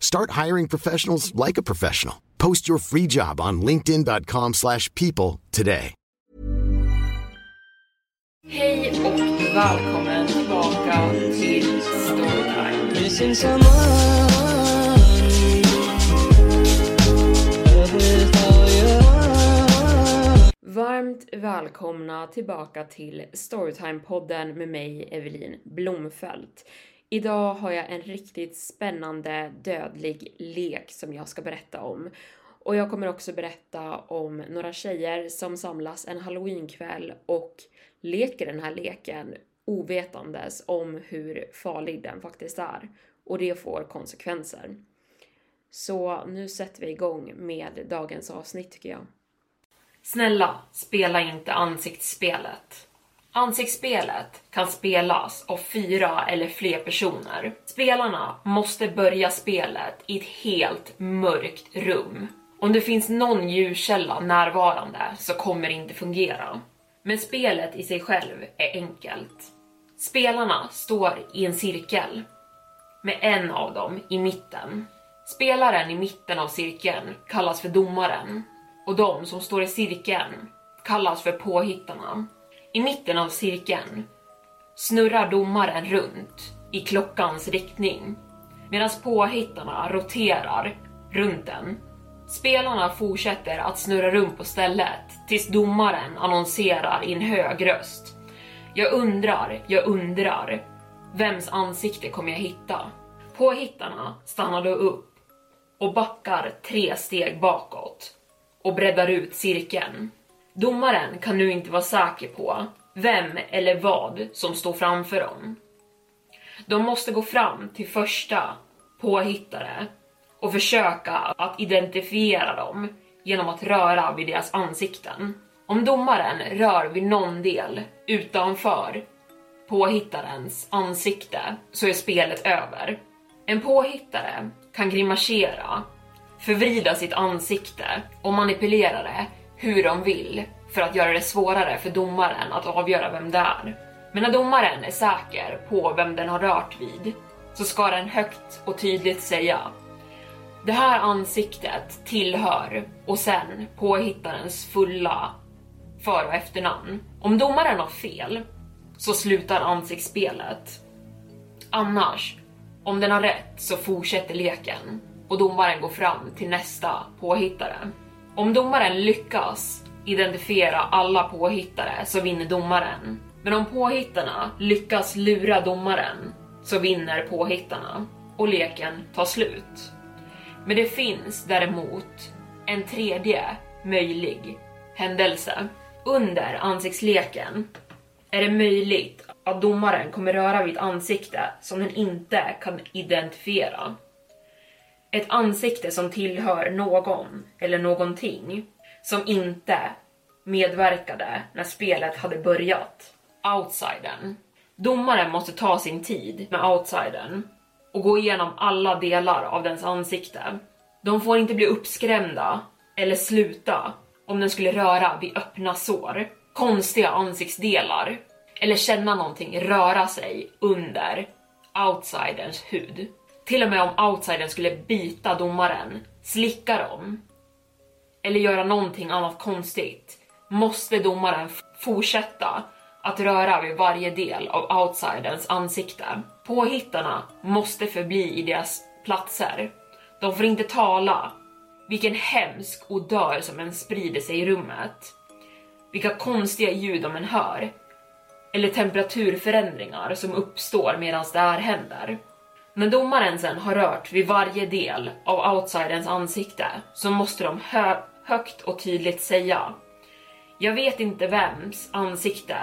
Start hiring professionals like a professional. Post your free job on linkedin.com/people slash people today. Hej och välkommen tillbaka till Storytime. Varmt välkomna tillbaka till Storytime-podden med mig Evelin Blomfelt. Idag har jag en riktigt spännande dödlig lek som jag ska berätta om. Och jag kommer också berätta om några tjejer som samlas en halloweenkväll och leker den här leken ovetandes om hur farlig den faktiskt är. Och det får konsekvenser. Så nu sätter vi igång med dagens avsnitt tycker jag. Snälla, spela inte ansiktsspelet. Ansiktsspelet kan spelas av fyra eller fler personer. Spelarna måste börja spelet i ett helt mörkt rum. Om det finns någon ljuskälla närvarande så kommer det inte fungera. Men spelet i sig själv är enkelt. Spelarna står i en cirkel med en av dem i mitten. Spelaren i mitten av cirkeln kallas för domaren och de som står i cirkeln kallas för påhittarna. I mitten av cirkeln snurrar domaren runt i klockans riktning medan påhittarna roterar runt den. Spelarna fortsätter att snurra runt på stället tills domaren annonserar i en hög röst. Jag undrar, jag undrar, vems ansikte kommer jag hitta? Påhittarna stannar då upp och backar tre steg bakåt och breddar ut cirkeln. Domaren kan nu inte vara säker på vem eller vad som står framför dem. De måste gå fram till första påhittare och försöka att identifiera dem genom att röra vid deras ansikten. Om domaren rör vid någon del utanför påhittarens ansikte så är spelet över. En påhittare kan grimasera, förvrida sitt ansikte och manipulera det hur de vill för att göra det svårare för domaren att avgöra vem det är. Men när domaren är säker på vem den har rört vid så ska den högt och tydligt säga det här ansiktet tillhör och sen påhittarens fulla för och efternamn. Om domaren har fel så slutar ansiktsspelet. Annars, om den har rätt så fortsätter leken och domaren går fram till nästa påhittare. Om domaren lyckas identifiera alla påhittare så vinner domaren. Men om påhittarna lyckas lura domaren så vinner påhittarna och leken tar slut. Men det finns däremot en tredje möjlig händelse. Under ansiktsleken är det möjligt att domaren kommer röra vid ett ansikte som den inte kan identifiera. Ett ansikte som tillhör någon eller någonting som inte medverkade när spelet hade börjat. Outsidern. Domaren måste ta sin tid med outsidern och gå igenom alla delar av dens ansikte. De får inte bli uppskrämda eller sluta om den skulle röra vid öppna sår, konstiga ansiktsdelar eller känna någonting röra sig under outsiderns hud. Till och med om outsidern skulle bita domaren, slicka dem eller göra någonting annat konstigt måste domaren fortsätta att röra vid varje del av outsiderns ansikte. Påhittarna måste förbli i deras platser. De får inte tala. Vilken hemsk odör som än sprider sig i rummet. vilka konstiga ljud de än hör. Eller temperaturförändringar som uppstår medan det här händer. När domaren sen har rört vid varje del av outsiderns ansikte så måste de hö högt och tydligt säga Jag vet inte vems ansikte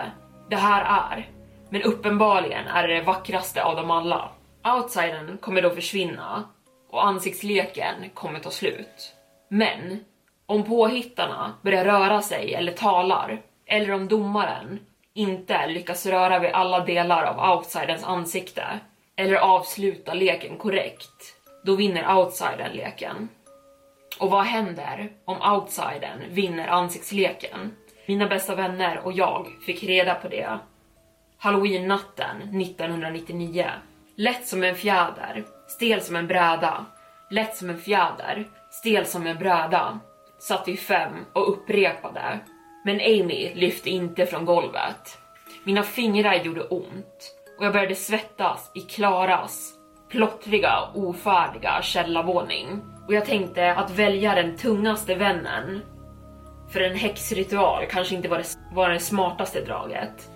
det här är, men uppenbarligen är det det vackraste av dem alla. Outsidern kommer då försvinna och ansiktsleken kommer ta slut. Men om påhittarna börjar röra sig eller talar, eller om domaren inte lyckas röra vid alla delar av outsiderns ansikte eller avsluta leken korrekt, då vinner outsidern leken. Och vad händer om outsidern vinner ansiktsleken? Mina bästa vänner och jag fick reda på det Halloween-natten 1999. Lätt som en fjäder, stel som en bräda. Lätt som en fjäder, stel som en bräda. Satt vi fem och upprepade. Men Amy lyfte inte från golvet. Mina fingrar gjorde ont och jag började svettas i Klaras plottriga, ofärdiga källarvåning. Och jag tänkte att välja den tungaste vännen för en häxritual kanske inte var det, var det smartaste draget.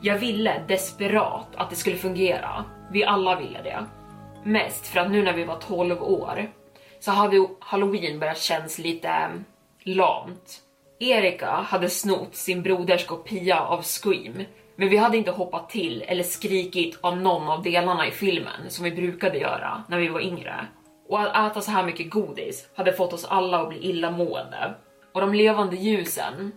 Jag ville desperat att det skulle fungera. Vi alla ville det. Mest för att nu när vi var 12 år så hade halloween börjat kännas lite lamt. Erika hade snott sin broders kopia av Scream, men vi hade inte hoppat till eller skrikit av någon av delarna i filmen som vi brukade göra när vi var yngre. Och att äta så här mycket godis hade fått oss alla att bli illamående. Och de levande ljusen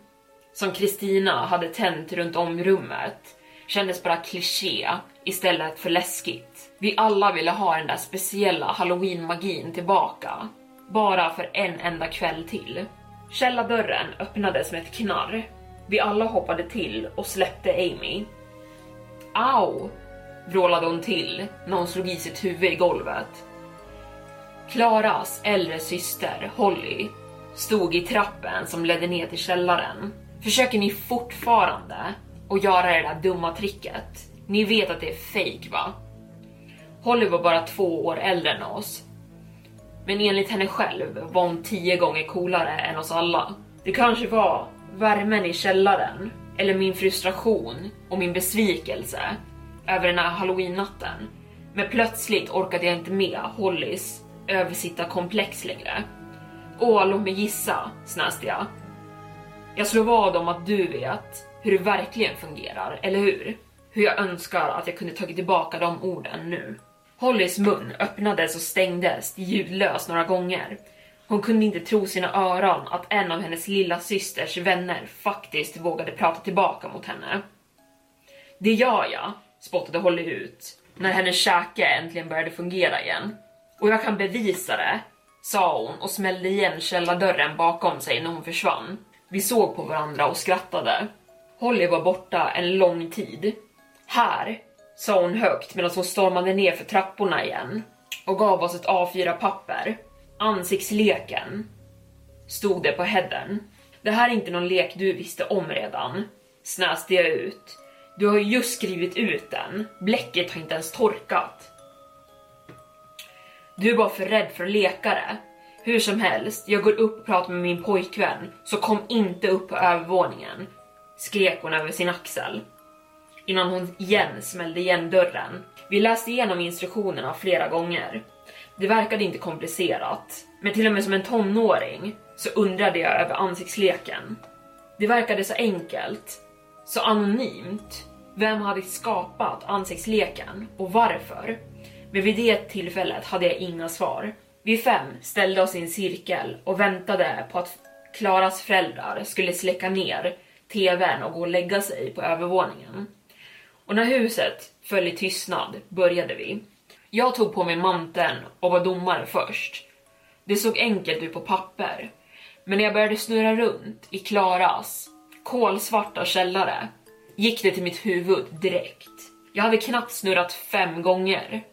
som Kristina hade tänt runt om rummet kändes bara kliché istället för läskigt. Vi alla ville ha den där speciella halloween-magin tillbaka. Bara för en enda kväll till. Källardörren öppnades med ett knarr. Vi alla hoppade till och släppte Amy. Au! vrålade hon till när hon slog i sitt huvud i golvet. Klaras äldre syster Holly stod i trappen som ledde ner till källaren. Försöker ni fortfarande att göra det där dumma tricket? Ni vet att det är fake va? Holly var bara två år äldre än oss. Men enligt henne själv var hon tio gånger coolare än oss alla. Det kanske var värmen i källaren, eller min frustration och min besvikelse över den här halloween-natten. Men plötsligt orkade jag inte med Hollys översittarkomplex längre. Åh, låt mig gissa, snäste jag. Jag slår vad om att du vet hur det verkligen fungerar, eller hur? Hur jag önskar att jag kunde tagit tillbaka de orden nu. Hollys mun öppnades och stängdes ljudlöst några gånger. Hon kunde inte tro sina öron att en av hennes lilla systers vänner faktiskt vågade prata tillbaka mot henne. Det gör jag, spottade Holly ut när hennes käke äntligen började fungera igen. Och jag kan bevisa det, sa hon och smällde igen källardörren bakom sig när hon försvann. Vi såg på varandra och skrattade. Holly var borta en lång tid. Här, sa hon högt medan hon stormade ner för trapporna igen och gav oss ett A4-papper. Ansiktsleken, stod det på headern. Det här är inte någon lek du visste om redan, snäste jag ut. Du har ju just skrivit ut den, bläcket har inte ens torkat. Du är bara för rädd för att leka det. Hur som helst, jag går upp och pratar med min pojkvän, så kom inte upp på övervåningen, skrek hon över sin axel. Innan hon igen smällde igen dörren. Vi läste igenom instruktionerna flera gånger. Det verkade inte komplicerat, men till och med som en tonåring så undrade jag över ansiktsleken. Det verkade så enkelt, så anonymt. Vem hade skapat ansiktsleken och varför? Men vid det tillfället hade jag inga svar. Vi fem ställde oss i en cirkel och väntade på att Klaras föräldrar skulle släcka ner tvn och gå och lägga sig på övervåningen. Och när huset föll i tystnad började vi. Jag tog på mig manteln och var domare först. Det såg enkelt ut på papper, men när jag började snurra runt i Klaras kolsvarta källare gick det till mitt huvud direkt. Jag hade knappt snurrat fem gånger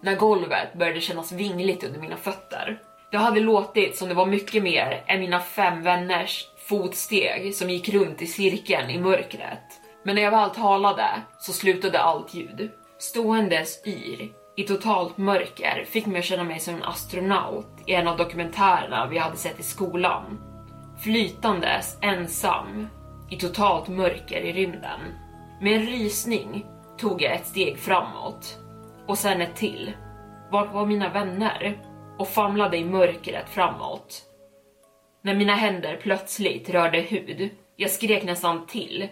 när golvet började kännas vingligt under mina fötter. Det hade låtit som det var mycket mer än mina fem vänners fotsteg som gick runt i cirkeln i mörkret. Men när jag väl talade så slutade allt ljud. Ståendes yr i totalt mörker fick mig att känna mig som en astronaut i en av dokumentärerna vi hade sett i skolan. flytandes ensam i totalt mörker i rymden. Med en rysning tog jag ett steg framåt och sen ett till. Vart var mina vänner? Och famlade i mörkret framåt. När mina händer plötsligt rörde hud. Jag skrek nästan till.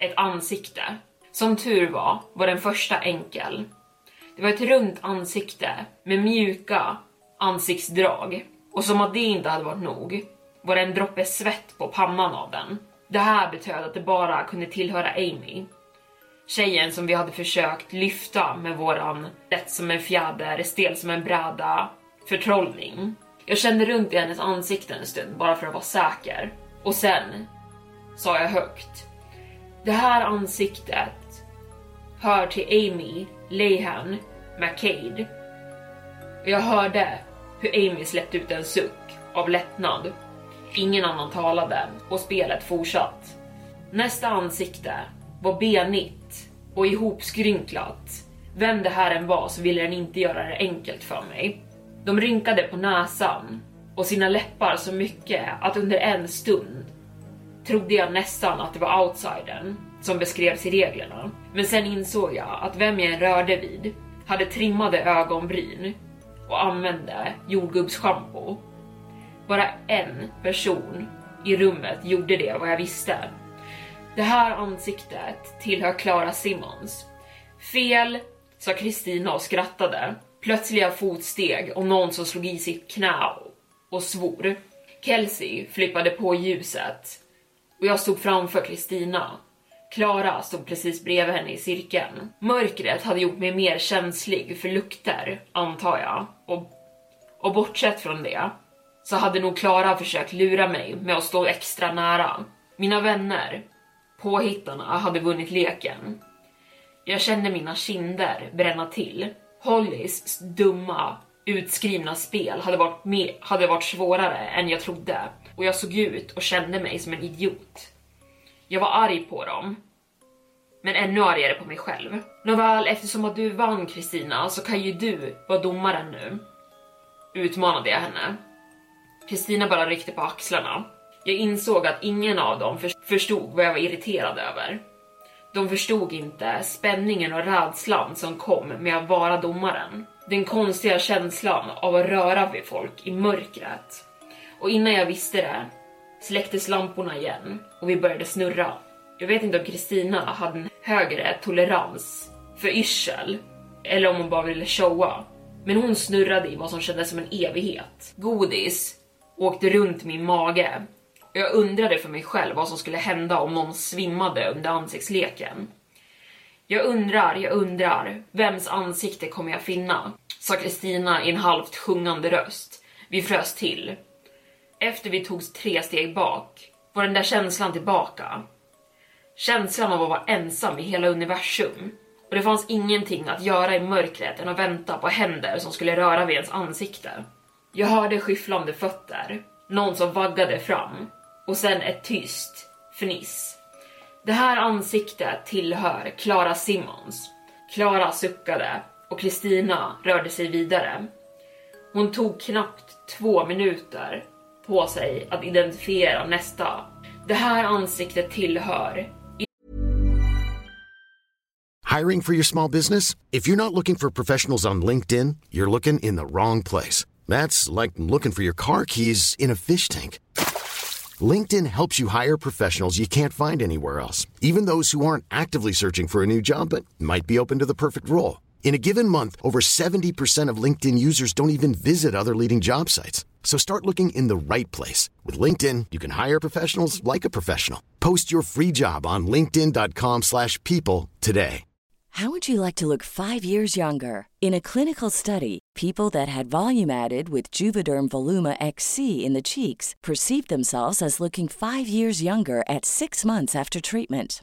Ett ansikte. Som tur var, var den första enkel. Det var ett runt ansikte med mjuka ansiktsdrag. Och som att det inte hade varit nog, var det en droppe svett på pannan av den. Det här betöd att det bara kunde tillhöra Amy. Tjejen som vi hade försökt lyfta med våran lätt som en fjäder, stel som en bräda förtrollning. Jag kände runt i hennes ansikte en stund bara för att vara säker. Och sen sa jag högt. Det här ansiktet hör till Amy Lehan McCade. Jag hörde hur Amy släppte ut en suck av lättnad. Ingen annan talade och spelet fortsatt. Nästa ansikte var benigt och ihopskrynklat. Vem det här än var så ville den inte göra det enkelt för mig. De rynkade på näsan och sina läppar så mycket att under en stund trodde jag nästan att det var outsidern som beskrevs i reglerna. Men sen insåg jag att vem jag än rörde vid hade trimmade ögonbryn och använde jordgubbsschampo. Bara en person i rummet gjorde det vad jag visste. Det här ansiktet tillhör Clara Simmons. Fel, sa Kristina och skrattade. Plötsliga fotsteg och någon som slog i sitt knä och svor. Kelsey flippade på ljuset och jag stod framför Kristina. Klara stod precis bredvid henne i cirkeln. Mörkret hade gjort mig mer känslig för lukter, antar jag. Och, och bortsett från det så hade nog Klara försökt lura mig med att stå extra nära. Mina vänner, påhittarna, hade vunnit leken. Jag kände mina kinder bränna till. Hollys dumma, utskrivna spel hade varit, med, hade varit svårare än jag trodde och jag såg ut och kände mig som en idiot. Jag var arg på dem, men ännu argare på mig själv. Nåväl, eftersom att du vann Kristina så kan ju du vara domaren nu. Utmanade jag henne. Kristina bara ryckte på axlarna. Jag insåg att ingen av dem förstod vad jag var irriterad över. De förstod inte spänningen och rädslan som kom med att vara domaren. Den konstiga känslan av att röra vid folk i mörkret. Och innan jag visste det släcktes lamporna igen och vi började snurra. Jag vet inte om Kristina hade en högre tolerans för yrsel eller om hon bara ville showa. Men hon snurrade i vad som kändes som en evighet. Godis åkte runt min mage och jag undrade för mig själv vad som skulle hända om någon svimmade under ansiktsleken. Jag undrar, jag undrar, vems ansikte kommer jag finna? Sa Kristina i en halvt sjungande röst. Vi frös till. Efter vi tog tre steg bak var den där känslan tillbaka. Känslan av att vara ensam i hela universum. Och det fanns ingenting att göra i mörkret än att vänta på händer som skulle röra vid ens ansikte. Jag hörde skyfflande fötter, någon som vaggade fram och sen ett tyst fniss. Det här ansiktet tillhör Clara Simmons. Clara suckade och Kristina rörde sig vidare. Hon tog knappt två minuter på sig att identifiera nästa. Det här ansiktet tillhör Hiring for your small business? If you're not looking for professionals on LinkedIn, you're looking in the wrong place. That's like looking for your car keys in a fish tank. LinkedIn helps you hire professionals you can't find anywhere else, even those who aren't actively searching for a new job but might be open to the perfect role. In a given month, over 70% of LinkedIn users don't even visit other leading job sites. So start looking in the right place. With LinkedIn, you can hire professionals like a professional. Post your free job on linkedin.com slash people today. How would you like to look five years younger? In a clinical study, people that had volume added with Juvederm Voluma XC in the cheeks perceived themselves as looking five years younger at six months after treatment.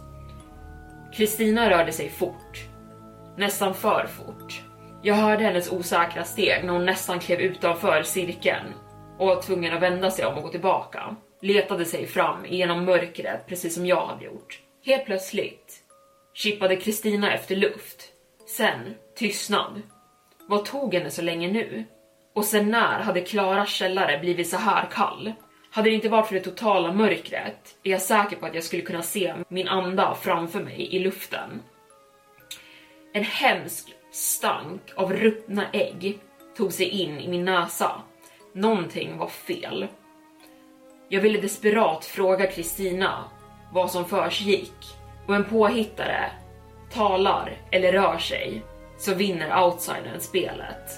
Kristina rörde sig fort. Nästan för fort. Jag hörde hennes osäkra steg när hon nästan klev utanför cirkeln och var tvungen att vända sig om och gå tillbaka. Letade sig fram genom mörkret precis som jag hade gjort. Helt plötsligt chippade Kristina efter luft. Sen tystnad. Vad tog henne så länge nu? Och sen när hade Klara källare blivit så här kall? Hade det inte varit för det totala mörkret är jag säker på att jag skulle kunna se min anda framför mig i luften. En hemsk stank av ruttna ägg tog sig in i min näsa. Någonting var fel. Jag ville desperat fråga Kristina vad som försiggick och en påhittare talar eller rör sig så vinner outsidern spelet.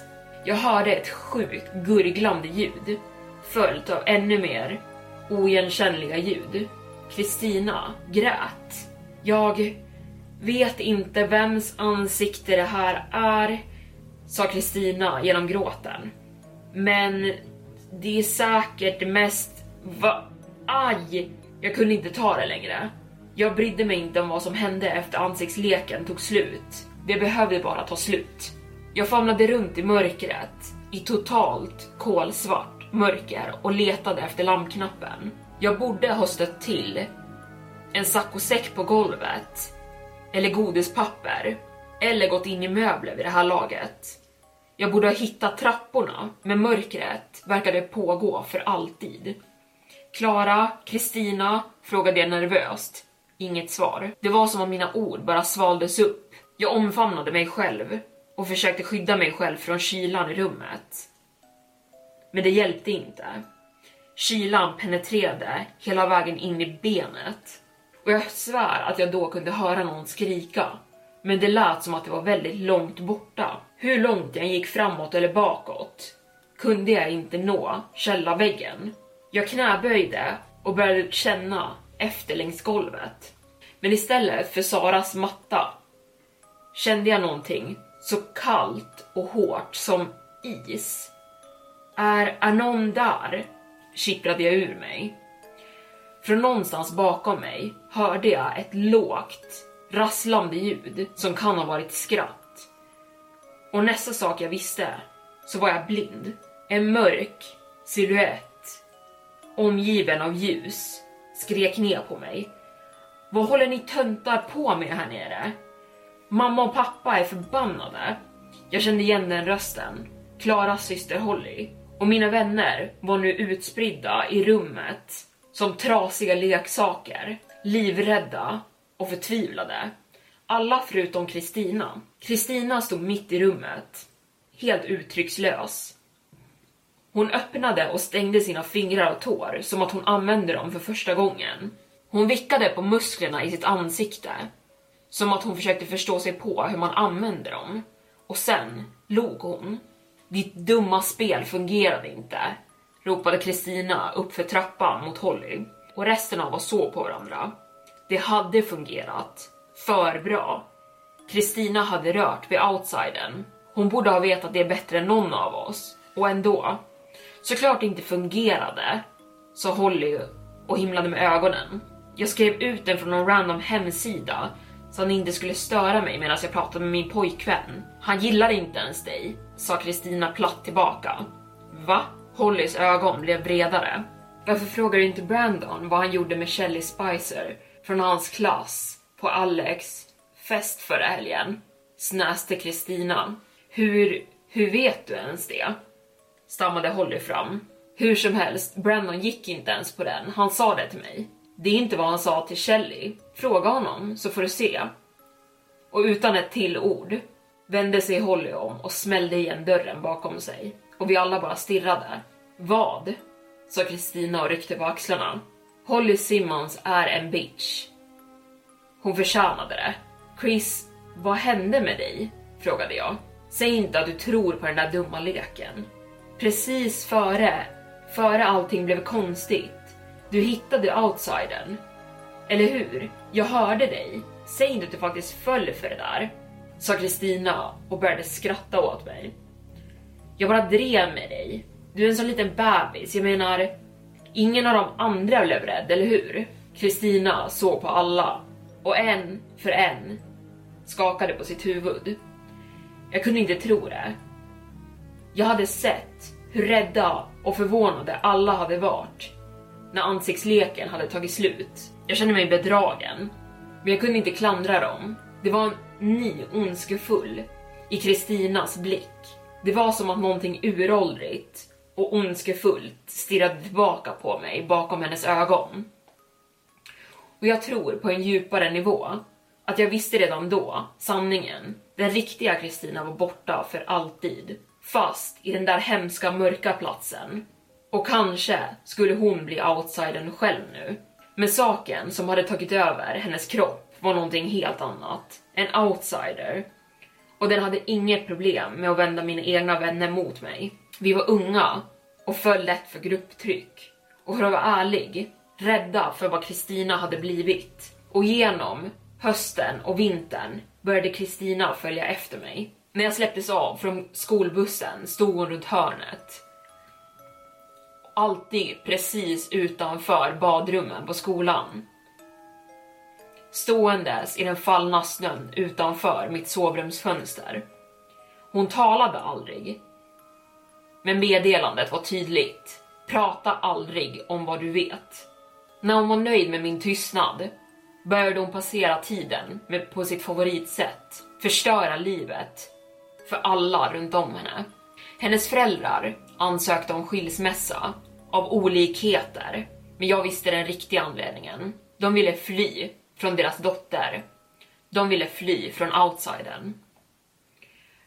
Jag hörde ett sjukt gurglande ljud följt av ännu mer oigenkännliga ljud. Kristina grät. Jag vet inte vems ansikte det här är, sa Kristina genom gråten. Men det är säkert mest... Va? Aj! Jag kunde inte ta det längre. Jag brydde mig inte om vad som hände efter ansiktsleken tog slut. Det behövde bara ta slut. Jag famlade runt i mörkret, i totalt kolsvart mörker och letade efter lampknappen. Jag borde ha stött till en saccosäck på golvet, eller godispapper, eller gått in i möbler vid det här laget. Jag borde ha hittat trapporna, men mörkret verkade pågå för alltid. Klara, Kristina, frågade jag nervöst. Inget svar. Det var som om mina ord bara svaldes upp. Jag omfamnade mig själv och försökte skydda mig själv från kylan i rummet. Men det hjälpte inte. Kylan penetrerade hela vägen in i benet och jag svär att jag då kunde höra någon skrika. Men det lät som att det var väldigt långt borta. Hur långt jag gick framåt eller bakåt kunde jag inte nå källarväggen. Jag knäböjde och började känna efter längs golvet. Men istället för Saras matta kände jag någonting så kallt och hårt som is. Är, är någon där? Kittrade jag ur mig. Från någonstans bakom mig hörde jag ett lågt, rasslande ljud som kan ha varit skratt. Och nästa sak jag visste så var jag blind. En mörk silhuett, omgiven av ljus, skrek ner på mig. Vad håller ni töntar på med här nere? Mamma och pappa är förbannade. Jag kände igen den rösten. Klaras syster Holly. Och mina vänner var nu utspridda i rummet som trasiga leksaker, livrädda och förtvivlade. Alla förutom Kristina. Kristina stod mitt i rummet, helt uttryckslös. Hon öppnade och stängde sina fingrar och tår som att hon använde dem för första gången. Hon vickade på musklerna i sitt ansikte, som att hon försökte förstå sig på hur man använder dem. Och sen log hon. Ditt dumma spel fungerade inte, ropade Kristina uppför trappan mot Holly och resten av oss såg på varandra. Det hade fungerat. För bra. Kristina hade rört vid outsidern. Hon borde ha vetat det bättre än någon av oss. Och ändå. Såklart det inte fungerade, sa Holly och himlade med ögonen. Jag skrev ut den från någon random hemsida så han inte skulle störa mig medan jag pratade med min pojkvän. Han gillar inte ens dig, sa Kristina platt tillbaka. Va? Hollys ögon blev bredare. Varför frågar du inte Brandon vad han gjorde med Shelly Spicer från hans klass på Alex fest förra helgen? Snäste Kristina. Hur, hur vet du ens det? Stammade Holly fram. Hur som helst, Brandon gick inte ens på den. Han sa det till mig. Det är inte vad han sa till Shelly. Fråga honom så får du se. Och utan ett till ord vände sig Holly om och smällde igen dörren bakom sig. Och vi alla bara stirrade. Vad? sa Kristina och ryckte på axlarna. Holly Simmons är en bitch. Hon förtjänade det. Chris, vad hände med dig? frågade jag. Säg inte att du tror på den där dumma leken. Precis före, före allting blev konstigt. Du hittade outsidern. Eller hur? Jag hörde dig. Säg inte att du faktiskt föll för det där. Sa Kristina och började skratta åt mig. Jag bara drev med dig. Du är en sån liten bebis. Jag menar, ingen av de andra blev rädd, eller hur? Kristina såg på alla och en för en skakade på sitt huvud. Jag kunde inte tro det. Jag hade sett hur rädda och förvånade alla hade varit när ansiktsleken hade tagit slut. Jag kände mig bedragen, men jag kunde inte klandra dem. Det var en ny ondskefull i Kristinas blick. Det var som att någonting uråldrigt och ondskefullt stirrade tillbaka på mig bakom hennes ögon. Och jag tror på en djupare nivå att jag visste redan då sanningen. Den riktiga Kristina var borta för alltid, fast i den där hemska mörka platsen. Och kanske skulle hon bli outsidern själv nu. Men saken som hade tagit över hennes kropp var någonting helt annat. En outsider. Och den hade inget problem med att vända mina egna vänner mot mig. Vi var unga och föll lätt för grupptryck. Och för att vara ärlig, rädda för vad Kristina hade blivit. Och genom hösten och vintern började Kristina följa efter mig. När jag släpptes av från skolbussen stod hon runt hörnet. Alltid precis utanför badrummen på skolan. Ståendes i den fallna snön utanför mitt sovrumsfönster. Hon talade aldrig. Men meddelandet var tydligt. Prata aldrig om vad du vet. När hon var nöjd med min tystnad började hon passera tiden med, på sitt favoritsätt, förstöra livet för alla runt om henne. Hennes föräldrar ansökte om skilsmässa av olikheter, men jag visste den riktiga anledningen. De ville fly från deras dotter. De ville fly från outsidern.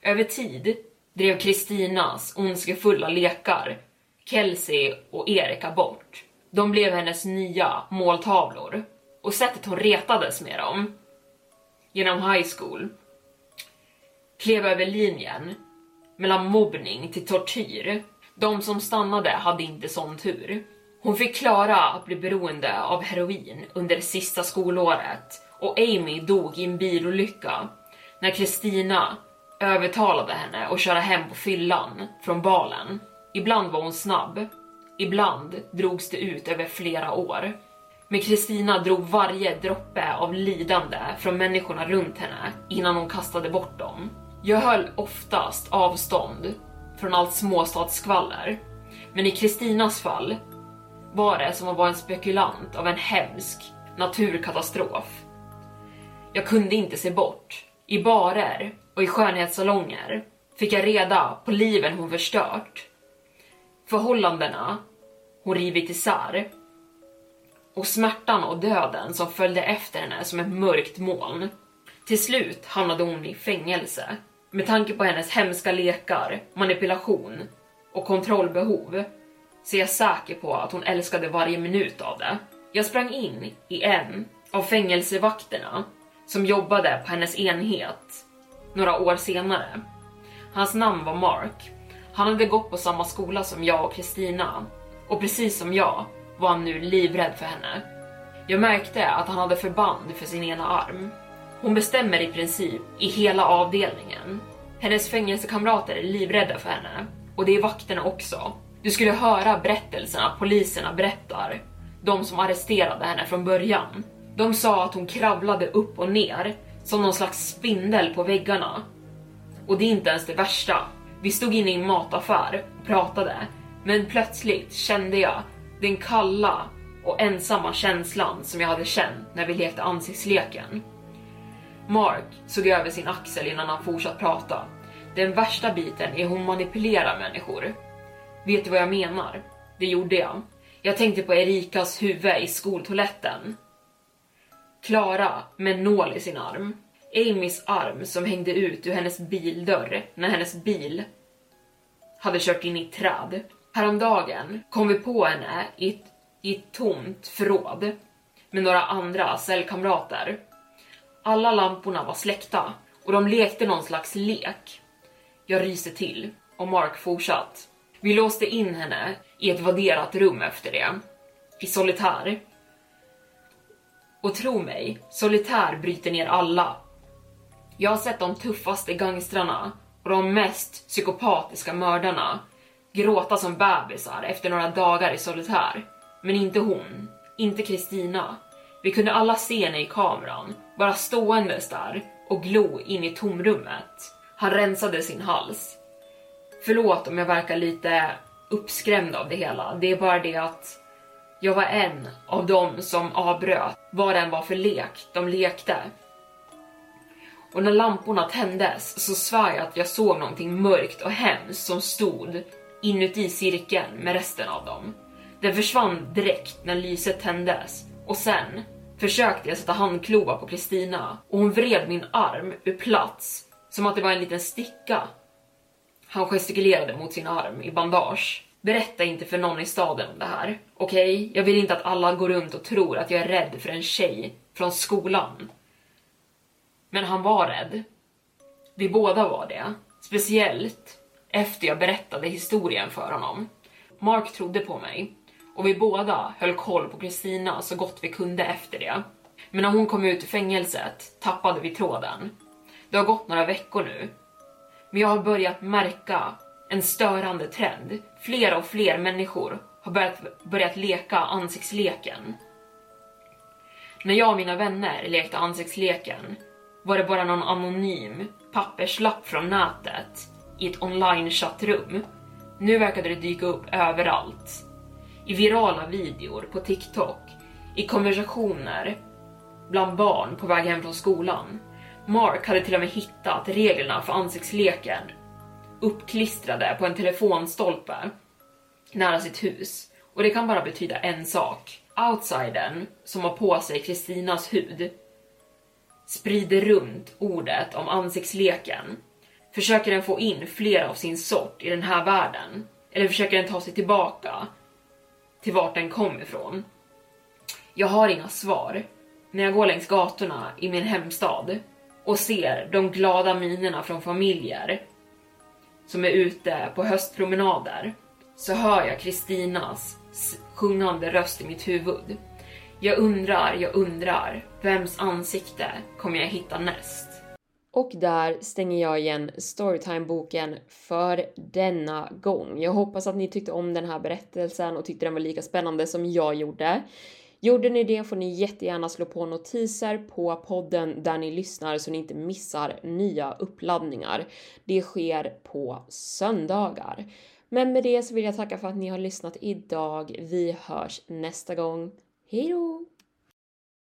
Över tid drev Kristinas ondskefulla lekar Kelsey och Erika bort. De blev hennes nya måltavlor och sättet hon retades med dem genom high school klev över linjen mellan mobbning till tortyr. De som stannade hade inte sån tur. Hon fick klara att bli beroende av heroin under det sista skolåret och Amy dog i en bilolycka när Kristina övertalade henne att köra hem på fyllan från balen. Ibland var hon snabb, ibland drogs det ut över flera år. Men Kristina drog varje droppe av lidande från människorna runt henne innan hon kastade bort dem. Jag höll oftast avstånd från allt småstadsskvaller, men i Kristinas fall var det som att vara en spekulant av en hemsk naturkatastrof. Jag kunde inte se bort. I barer och i skönhetssalonger fick jag reda på liven hon förstört. Förhållandena hon rivit isär och smärtan och döden som följde efter henne som ett mörkt moln. Till slut hamnade hon i fängelse. Med tanke på hennes hemska lekar, manipulation och kontrollbehov så är jag säker på att hon älskade varje minut av det. Jag sprang in i en av fängelsevakterna som jobbade på hennes enhet några år senare. Hans namn var Mark. Han hade gått på samma skola som jag och Kristina. Och precis som jag var han nu livrädd för henne. Jag märkte att han hade förband för sin ena arm. Hon bestämmer i princip i hela avdelningen. Hennes fängelsekamrater är livrädda för henne. Och det är vakterna också. Du skulle höra berättelserna poliserna berättar. De som arresterade henne från början. De sa att hon kravlade upp och ner som någon slags spindel på väggarna. Och det är inte ens det värsta. Vi stod inne i en mataffär och pratade, men plötsligt kände jag den kalla och ensamma känslan som jag hade känt när vi lekte ansiktsleken. Mark såg över sin axel innan han fortsatt prata. Den värsta biten är hon manipulerar människor. Vet du vad jag menar? Det gjorde jag. Jag tänkte på Erikas huvud i skoltoaletten. Klara med en nål i sin arm. Amys arm som hängde ut ur hennes bildörr när hennes bil hade kört in i ett träd. Häromdagen kom vi på henne i ett, i ett tomt förråd med några andra cellkamrater. Alla lamporna var släckta och de lekte någon slags lek. Jag ryser till och Mark fortsatt. Vi låste in henne i ett vadderat rum efter det. I solitär. Och tro mig, solitär bryter ner alla. Jag har sett de tuffaste gangstrarna och de mest psykopatiska mördarna gråta som bebisar efter några dagar i solitär. Men inte hon, inte Kristina. Vi kunde alla se henne i kameran, bara ståendes där och glo in i tomrummet. Han rensade sin hals. Förlåt om jag verkar lite uppskrämd av det hela. Det är bara det att jag var en av dem som avbröt vad den var för lek de lekte. Och när lamporna tändes så svär jag att jag såg någonting mörkt och hemskt som stod inuti cirkeln med resten av dem. Den försvann direkt när lyset tändes och sen försökte jag sätta handklovar på Kristina och hon vred min arm ur plats som att det var en liten sticka. Han gestikulerade mot sin arm i bandage. Berätta inte för någon i staden om det här, okej? Okay? Jag vill inte att alla går runt och tror att jag är rädd för en tjej från skolan. Men han var rädd. Vi båda var det. Speciellt efter jag berättade historien för honom. Mark trodde på mig och vi båda höll koll på Kristina så gott vi kunde efter det. Men när hon kom ut ur fängelset tappade vi tråden. Det har gått några veckor nu. Men jag har börjat märka en störande trend. Fler och fler människor har börjat, börjat leka ansiktsleken. När jag och mina vänner lekte ansiktsleken var det bara någon anonym papperslapp från nätet i ett online chattrum. Nu verkade det dyka upp överallt. I virala videor på TikTok, i konversationer bland barn på väg hem från skolan. Mark hade till och med hittat reglerna för ansiktsleken uppklistrade på en telefonstolpe nära sitt hus. Och det kan bara betyda en sak. Outsidern som har på sig Kristinas hud sprider runt ordet om ansiktsleken. Försöker den få in fler av sin sort i den här världen? Eller försöker den ta sig tillbaka till vart den kom ifrån? Jag har inga svar. När jag går längs gatorna i min hemstad och ser de glada minerna från familjer som är ute på höstpromenader så hör jag Kristinas sjungande röst i mitt huvud. Jag undrar, jag undrar, vems ansikte kommer jag hitta näst? Och där stänger jag igen Storytime-boken för denna gång. Jag hoppas att ni tyckte om den här berättelsen och tyckte den var lika spännande som jag gjorde. Gjorde ni det får ni jättegärna slå på notiser på podden där ni lyssnar så ni inte missar nya uppladdningar. Det sker på söndagar. Men med det så vill jag tacka för att ni har lyssnat idag. Vi hörs nästa gång. Hejdå!